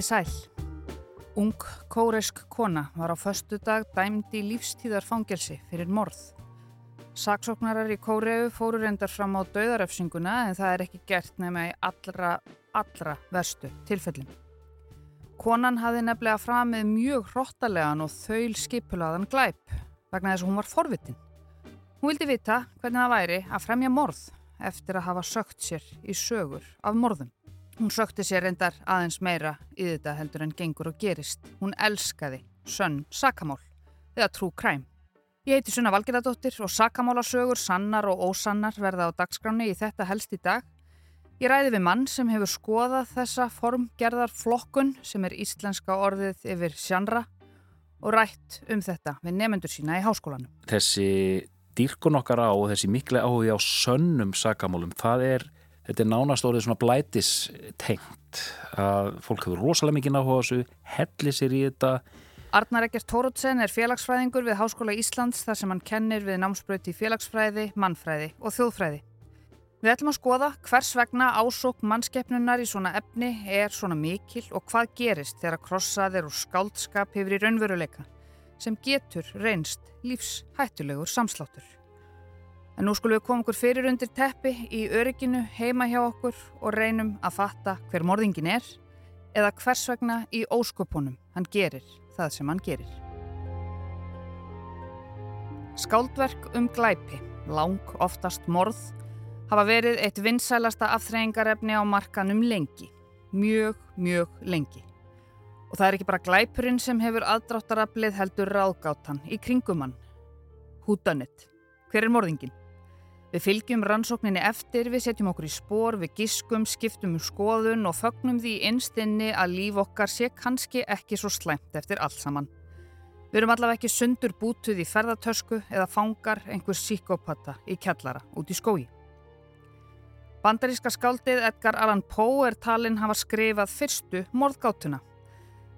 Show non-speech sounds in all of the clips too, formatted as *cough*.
Komiði sæl. Ung kóresk kona var á förstu dag dæmd í lífstíðarfangelsi fyrir morð. Saksóknarar í Kóreu fóru reyndar fram á dauðaröfsinguna en það er ekki gert nema í allra, allra verstu tilfellin. Konan hafði nefnilega framið mjög hróttalegan og þaul skipulaðan glæp vegna þess að hún var forvitin. Hún vildi vita hvernig það væri að fremja morð eftir að hafa sökt sér í sögur af morðum. Hún sökti sér reyndar aðeins meira í þetta heldur en gengur og gerist. Hún elskaði sönn sakamál eða trú kræm. Ég heiti Sunna Valgeradóttir og sakamálasögur, sannar og ósannar verða á dagskráni í þetta helst í dag. Ég ræði við mann sem hefur skoðað þessa formgerðar flokkun sem er íslenska orðið yfir sjannra og rætt um þetta við nefendur sína í háskólanum. Þessi dýrkun okkar á og þessi miklu áhugi á sönnum sakamálum, það er þetta er nánast orðið svona blætis tengt að fólk hefur rosalega mikið náhuga á þessu, helli sér í þetta Arnar Ekkert Tórótsen er félagsfræðingur við Háskóla Íslands þar sem hann kennir við námsbröyti félagsfræði, mannfræði og þjóðfræði. Við ætlum að skoða hvers vegna ásók mannskeppnunar í svona efni er svona mikil og hvað gerist þegar krossaðir og skáldskap hefur í raunveruleika sem getur reynst lífshættulegur samsláttur. En nú skulum við koma okkur fyrir undir teppi í örygginu heima hjá okkur og reynum að fatta hver morðingin er eða hvers vegna í ósköpunum hann gerir það sem hann gerir. Skáldverk um glæpi, lang oftast morð, hafa verið eitt vinsælasta afþreyingarefni á markanum lengi. Mjög, mjög lengi. Og það er ekki bara glæpurinn sem hefur aðdráttaraflið heldur ráðgáttan í kringumann. Hútanett. Hver er morðingin? Við fylgjum rannsókninni eftir, við setjum okkur í spór, við giskum, skiptum um skoðun og fögnum því einstinni að líf okkar sé kannski ekki svo slæmt eftir allt saman. Við erum allavega ekki sundur bútuð í ferðartösku eða fangar einhver síkópata í kjallara út í skói. Bandaríska skáldið Edgar Allan Poe er talinn hafa skrifað fyrstu morðgátuna.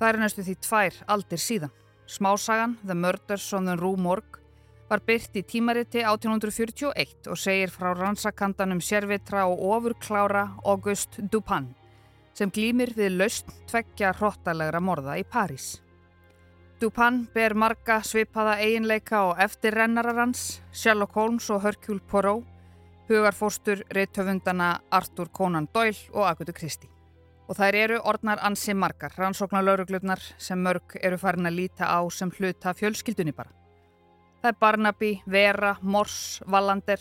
Það er næstu því tvær aldir síðan. Smásagan, The Murders on the Rue Morgue, var byrt í tímariti 1841 og segir frá rannsakandanum sérvitra og ofurklára August Dupin sem glýmir við laust tveggja hróttalegra morða í París. Dupin ber marga svipaða eiginleika og eftirrennara hans, Sherlock Holmes og Hercule Poirot, hugarfóstur reittöfundana Arthur Conan Doyle og Agatha Christie. Og þær eru orðnar ansi margar, rannsóknar lauruglutnar sem mörg eru farin að líta á sem hluta fjölskyldunni bara. Það er Barnaby, Vera, Mors, Wallander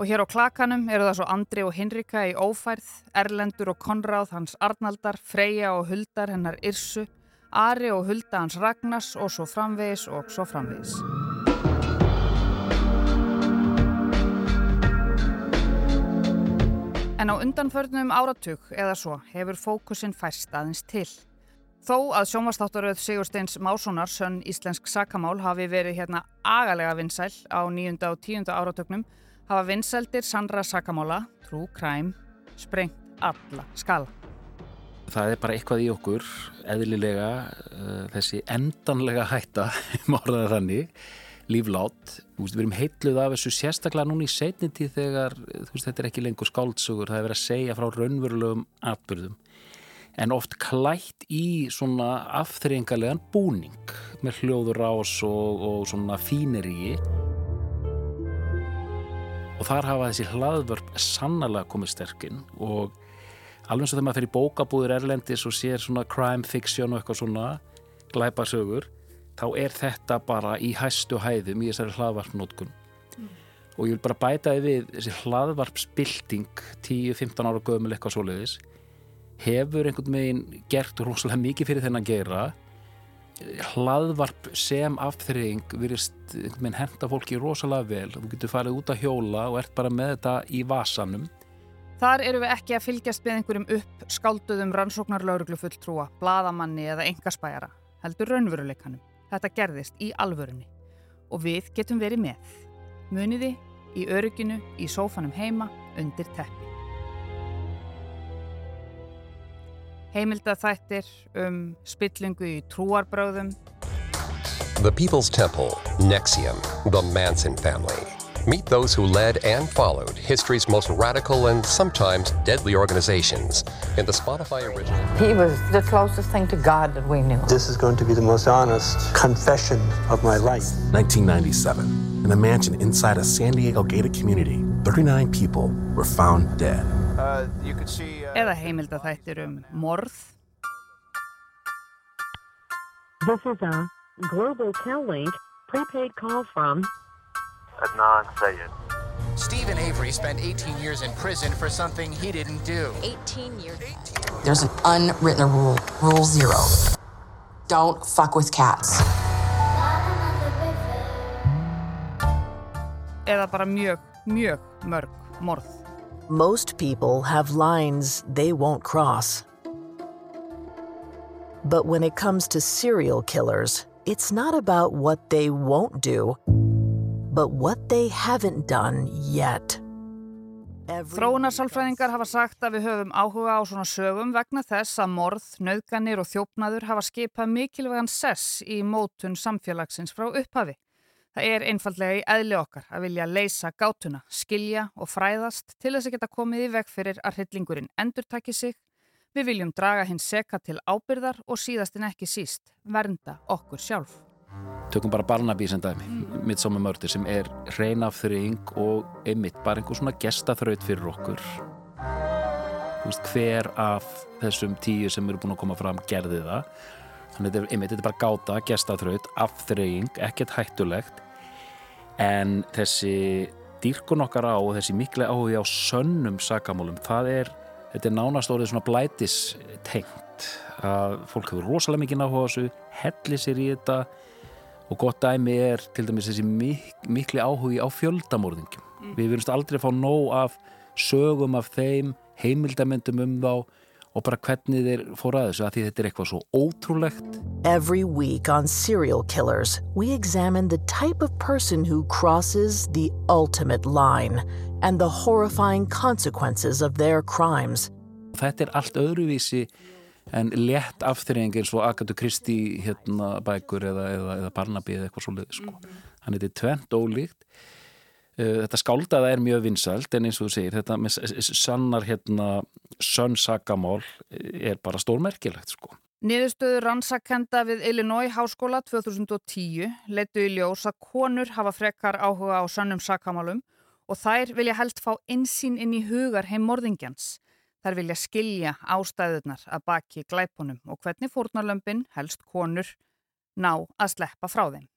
og hér á klakanum eru það svo Andri og Hinrika í ófærð, Erlendur og Konráð hans Arnaldar, Freyja og Huldar hennar Irsu, Ari og Hulda hans Ragnars og svo framvegis og svo framvegis. En á undanförnum áratug eða svo hefur fókusin færst aðeins til. Þó að sjónvastáttaröð Sigursteins Mássonar, sönn íslensk sakamál, hafi verið hérna agalega vinsæl á nýjunda og tíunda áratögnum, hafa vinsældir sandra sakamála, trú, kræm, sprengt alla skala. Það er bara eitthvað í okkur, eðlilega, uh, þessi endanlega hætta, *laughs* morðaði þannig, líflátt. Við erum heitluð af þessu sérstaklega núna í setni tíð þegar veist, þetta er ekki lengur skáltsugur, það er verið að segja frá raunverulegum atbyrðum en oft klætt í svona afþreyingalegan búning með hljóður ás og, og svona fíneríi og þar hafa þessi hlaðvörp sannlega komið sterkinn og alveg eins og þegar maður fyrir bókabúður Erlendis og sér svona crime fiction og eitthvað svona glæpasögur þá er þetta bara í hæstu hæðum í þessari hlaðvarpnótkun mm. og ég vil bara bæta því við þessi hlaðvarpsbilding 10-15 ára gömul eitthvað svoleiðis hefur einhvern veginn gert rosalega mikið fyrir þennan gera hlaðvarp sem afþreying virist henda fólki rosalega vel þú getur farið út að hjóla og ert bara með þetta í vasanum Þar eru við ekki að fylgjast með einhverjum upp skálduðum rannsóknarlauruglu fulltrúa, bladamanni eða engaspæjara, heldur raunveruleikanum. Þetta gerðist í alvörunni og við getum verið með. Muniði í örygginu, í sófanum heima, undir teppi. Heimildathættir um spillingu í trúarbröðum. The People's Temple, Nexium, The Manson Family. Meet those who led and followed history's most radical and sometimes deadly organizations in the Spotify original. He was the closest thing to God that we knew. This is going to be the most honest confession of my life. 1997. In a mansion inside a San Diego gated community, 39 people were found dead. Uh, you could see, uh, Eða heimildathættir um morð. This is a Global Cal-Link prepaid call from Adnan Sayed. Stephen Avery spent 18 years in prison for something he didn't do. 18 years. There's an unwritten rule, rule zero. Don't fuck with cats. Eða bara mjög, mjög mörg morð. Most people have lines they won't cross. But when it comes to serial killers, it's not about what they won't do, but what they haven't done yet. Þróunarsálfræðingar hafa sagt að við höfum áhuga á svona sögum vegna þess að morð, nöðganir og þjófnaður hafa skipað mikilvægan sess í mótun samfélagsins frá upphafi. Það er einfallega í eðli okkar að vilja leysa gátuna, skilja og fræðast til þess að geta komið í veg fyrir að hryllingurinn endur takki sig. Við viljum draga hins seka til ábyrðar og síðastinn ekki síst, vernda okkur sjálf tökum bara Barnaby sem dæmi mm. Midsommar Murder sem er reyna þreying og einmitt bara einhver svona gestaþraut fyrir okkur veist, hver af þessum tíu sem eru búin að koma fram gerði það þannig að þetta er bara gáta, gestaþraut afþreying, ekkert hættulegt en þessi dýrkun okkar á og þessi miklu áhuga á sönnum sakamálum, það er þetta er nánast orðið svona blætis tengt að fólk hefur rosalega mikið náhuga á þessu helli sér í þetta og gott dæmi er til dæmis þessi mik mikli áhugi á fjöldamorðingum mm. við verðumst aldrei að fá nóg af sögum af þeim, heimildamendum um þá og bara hvernig þeir fór að þessu að því þetta er eitthvað svo ótrúlegt. Every week on Serial Killers we examine the type of person who crosses the ultimate line and the horrifying consequences of their crimes. Þetta er allt öðruvísi en létt afþreying eins og Agatha Christie hérna, bækur eða, eða, eða Barnaby eða eitthvað svolítið sko. þannig þetta er tvent ólíkt þetta skáldaða er mjög vinsælt en eins og þú segir þetta með sannar hérna sönnsakamál er bara stórmerkilegt sko. Niðurstöður rannsakenda við Illinois háskóla 2010 letu í ljós að konur hafa frekar áhuga á sönnum sakamálum og þær vilja helst fá einsýn inn í hugar heim morðingjans Þær vilja skilja ástæðunar að baki glæpunum og hvernig fórnarlömpin, helst konur, ná að sleppa frá þeim,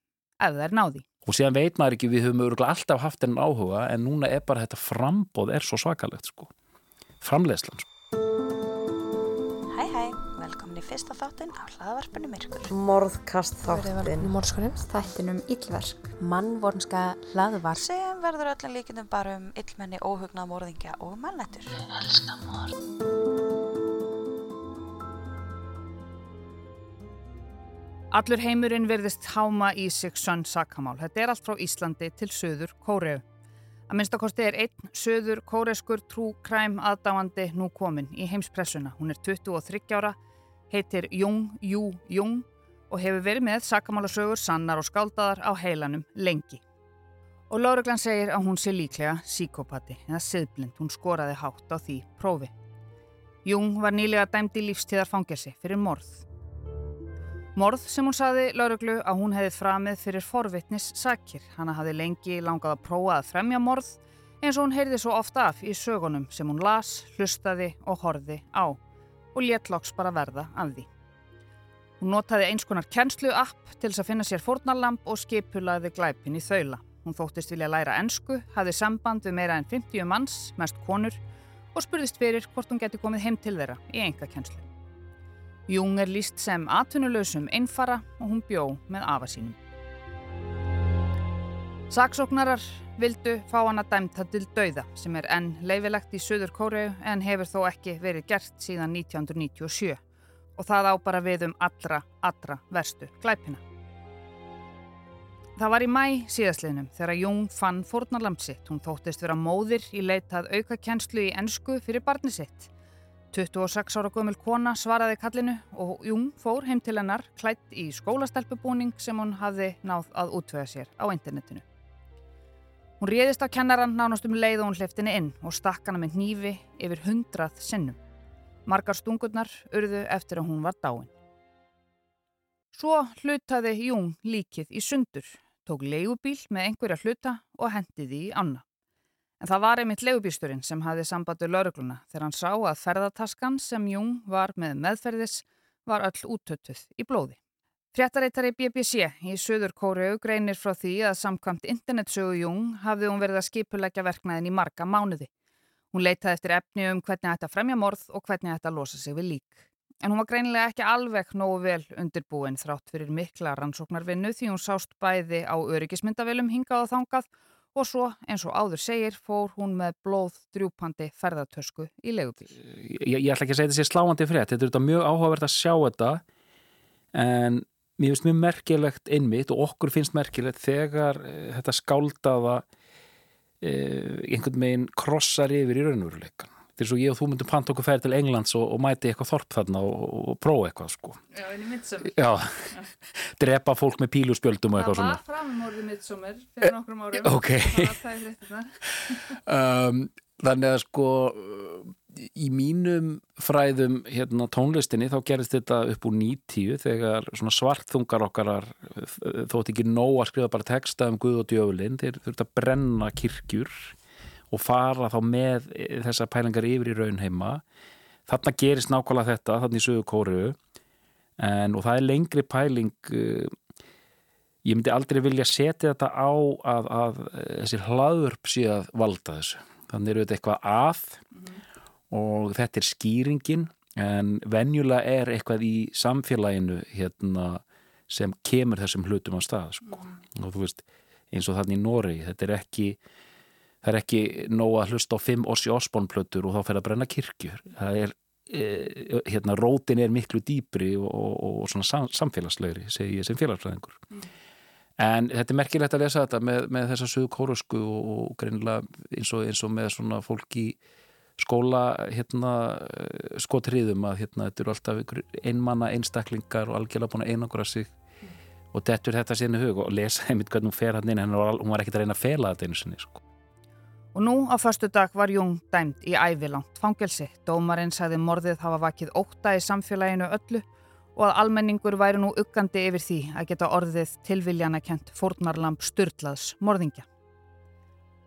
ef er náði. Og síðan veit maður ekki, við höfum öruglega alltaf haft enn áhuga en núna er bara þetta frambóð er svo svakalegt sko. Framlegslan sko. Hæ hæ, velkomin í fyrsta þáttinn á hlaðvarpinu Myrkur. Morðkast þáttinn. Morðskonum, þættinum Íllverk. Mannvornska hlaðvarp. Sem verður öllum líkindum bara um illmenni, óhugna, morðingja og mannættur. Ég elska morð. Allur heimurinn verðist háma í sig sönn sakamál. Þetta er allt frá Íslandi til söður Kóreu. Að minnstakosti er einn söður kóreskur trú kræm aðdáandi nú komin í heimspressuna. Hún er 23 ára, heitir Jung Jú Jung og hefur verið með sakamálasögur sannar og skáldaðar á heilanum lengi. Og Láruglan segir að hún sé líklega síkopati eða siðblind. Hún skoraði hátt á því prófi. Jung var nýlega dæmd í lífstíðarfangjasi fyrir morð. Morð sem hún saði lauruglu að hún hefði framið fyrir forvittnis sakir. Hanna hafði lengi langað að prófa að fremja morð eins og hún heyrði svo ofta af í sögunum sem hún las, hlustaði og horði á og léttloks bara verða af því. Hún notaði eins konar kennslu app til þess að finna sér fórnarlamp og skipulaði glæpin í þaula. Hún þóttist vilja læra ennsku, hafði samband við meira en 50 manns, mest konur og spurðist fyrir hvort hún geti komið heim til þeirra í enga kennslu. Jung er líst sem atvinnulösum einfara og hún bjó með afa sínum. Saksóknarar vildu fá hana dæmta til dauða sem er enn leifilegt í Suður Kóreu en hefur þó ekki verið gert síðan 1997 og það á bara við um allra, allra verstu glæpina. Það var í mæ síðasliðnum þegar Jung fann fórnarlamp sitt. Hún þóttist vera móðir í leitað auka kjenslu í ennsku fyrir barni sitt. 26 ára gömul kona svaraði kallinu og Jung fór heim til hennar klætt í skólastelpubúning sem hún hafði náð að útvöða sér á internetinu. Hún réðist á kennaran nánast um leið og hún hliftinni inn og stakk hana með hnífi yfir hundrað sinnum. Margar stungurnar urðu eftir að hún var dáin. Svo hlutaði Jung líkið í sundur, tók leigubíl með einhverja hluta og hendiði í anna. En það var einmitt leigubílsturinn sem hafði sambandu laurugluna þegar hann sá að ferðartaskan sem Jung var með meðferðis var öll útötuð í blóði. Fréttareitari BBC í Suður Kóru greinir frá því að samkvæmt internetsögu Jung hafði hún verið að skipuleggja verknæðin í marga mánuði. Hún leitaði eftir efni um hvernig þetta fremja morð og hvernig þetta losa sig við lík. En hún var greinilega ekki alveg nógu vel undirbúin þrátt fyrir mikla rannsóknarvinnu því hún sást bæði á öryggismyndavilum hingað og þangað og svo eins og áður segir fór hún með blóð drjúpandi ferðartösku í legubíl. Ég, ég ætla ekki að segja þetta sé sláandi frétt, þetta er mjög áhugavert að sjá þetta en mér finnst mjög merkilegt einmitt og okkur finnst merkilegt þegar uh, þetta skáldaða uh, einhvern veginn krossar yfir í raunveruleikan þetta er svo ég og þú myndum panta okkur færi til Englands og, og mæti eitthvað þorp þarna og, og, prófa eitthvað sko. Já, en í midsommar. Já, drepa fólk með píluspjöldum og eitthvað svona. Það var framumorði midsommar fyrir nokkrum árum. Ok. Um, Þannig að sko í mínum fræðum hérna, tónlistinni þá gerist þetta upp úr nýtíu þegar svartþungar okkar þótt ekki nóg að skrifa bara texta um Guð og djöfulinn. Þeir þurft að brenna kirkjur og fara þá með þessa pælingar yfir í raun heima þarna gerist nákvæmlega þetta þarna í sögu kóru en, og það er lengri pæling ég myndi aldrei vilja setja þetta á að, að þessi hlaðurp sé að valda þessu þannig eru þetta eitthvað að mm og þetta er skýringin en venjulega er eitthvað í samfélaginu hérna, sem kemur þessum hlutum á stað sko. mm. og þú veist eins og þannig í Nóri þetta er ekki það er ekki nóg að hlusta á fimm Ossi Osborn-plötur og þá fer að brenna kirkjur það er e, hérna rótin er miklu dýbri og, og, og svona sam, samfélagslegri segi ég sem félagsfræðingur mm. en þetta er merkilegt að lesa þetta með, með þessa sögu kórusku og, og greinilega eins, eins og með svona fólki skóla hérna, skotriðum að hérna, þetta eru alltaf einmanna einstaklingar og algjörlega búin að einangra sig mm. og dettur þetta sérni hug og lesa einmitt hvernig hún fer hann inn hún var ekkert að reyna að fela þetta einu sinni sko. Og nú á förstu dag var Jung dæmt í ævilangt fangelsi. Dómarinn sagði morðið hafa vakið óta í samfélaginu öllu og að almenningur væri nú uggandi yfir því að geta orðið tilviljana kent fórnarlamp styrlaðs morðingja.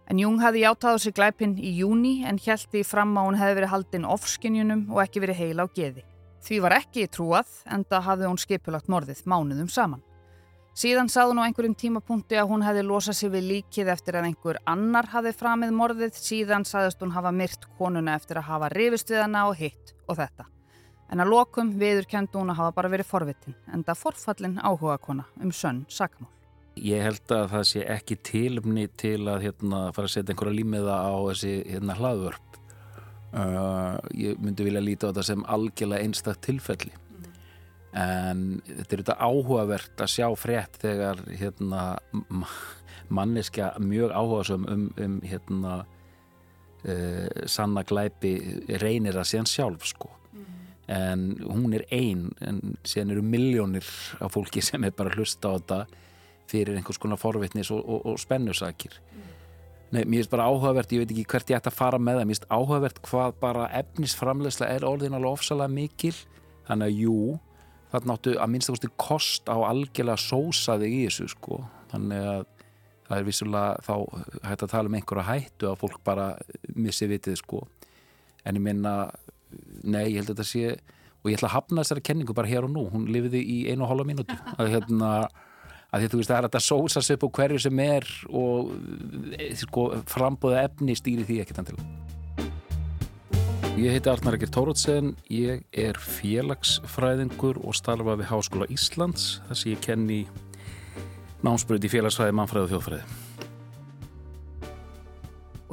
En Jung hafði játað á sig glæpin í júni en hjælti fram að hún hefði verið haldinn ofskinjunum og ekki verið heila á geði. Því var ekki trúað en það hafði hún skipulagt morðið mánuðum saman. Síðan sagði hún á einhverjum tímapunkti að hún hefði losað sér við líkið eftir að einhver annar hafði framið morðið, síðan sagðist hún hafa myrt konuna eftir að hafa rifist við hana og hitt og þetta. En að lokum viðurkendi hún að hafa bara verið forvitin, en það forfallin áhuga kona um sönn sakamál. Ég held að það sé ekki tilumni til að hérna, fara að setja einhverja límiða á þessi hérna, hlaðvörp. Uh, ég myndi vilja líta á þetta sem algjörlega einstak tilfelli. En þetta er þetta áhugavert að sjá frétt þegar hérna, manneskja mjög áhugasum um, um hérna, uh, sanna glæpi reynir að sé hann sjálf sko. Mm. En hún er einn, en síðan eru miljónir af fólki sem er bara að hlusta á þetta fyrir einhvers konar forvitnis og, og, og spennusakir mm. Nei, mér finnst bara áhugavert, ég veit ekki hvert ég ætti að fara með það, mér finnst áhugavert hvað bara efnisframlegsla er orðin alveg ofsalega mikil, þannig að jú það náttu að minnstakosti kost á algjörlega sósaði í þessu sko, þannig að það er vissulega þá hægt að tala um einhverja hættu að fólk bara missi vitið sko, en ég minna nei, ég held að þetta sé og ég ætla að hafna þessari kenningu bara hér og nú, hún lifiði í einu og hálfa mínútu. *laughs* Að hérna að þú veist það er að það sósast upp á hverju sem er og eh, sko, frambóða efni stýri því ekkert til Ég heiti Arnar Ekir Tórótsen ég er félagsfræðingur og starfa við Háskóla Íslands þar sem ég kenni námsbröð í félagsfræði, mannfræði og þjóðfræði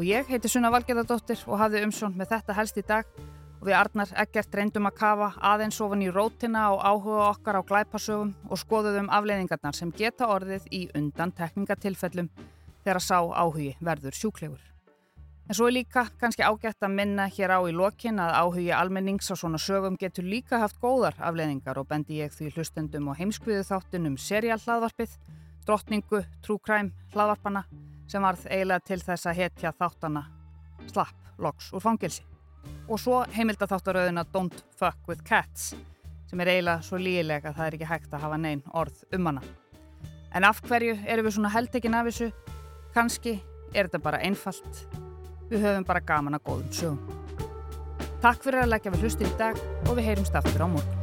Og ég heiti Sunna Valgerðardóttir og hafði umsjón með þetta helst í dag og við Arnar ekkert reyndum að kafa aðeins ofan í rótina og áhuga okkar á glæpasögum og skoðuðum afleiðingarnar sem geta orðið í undan tekningatilfellum þegar sá áhugi verður sjúklegur. En svo er líka kannski ágætt að minna hér á í lokin að áhugi almennings á svona sögum getur líka haft góðar afleiðingar og bendi ég því hlustendum og heimskviðu þáttunum serial hlaðvarpið, drottningu, trúkræm, hlaðvarpana sem varð eiginlega til þess að hetja þáttana slapp loks úr fangilsi. Og svo heimilda þáttaröðina Don't Fuck With Cats sem er eiginlega svo lígilega að það er ekki hægt að hafa neyn orð um hana. En af hverju erum við svona heldekinn af þessu? Kanski er þetta bara einfalt. Við höfum bara gaman að góðum sögum. Takk fyrir að leggja við hlusti í dag og við heyrumst aftur á morgun.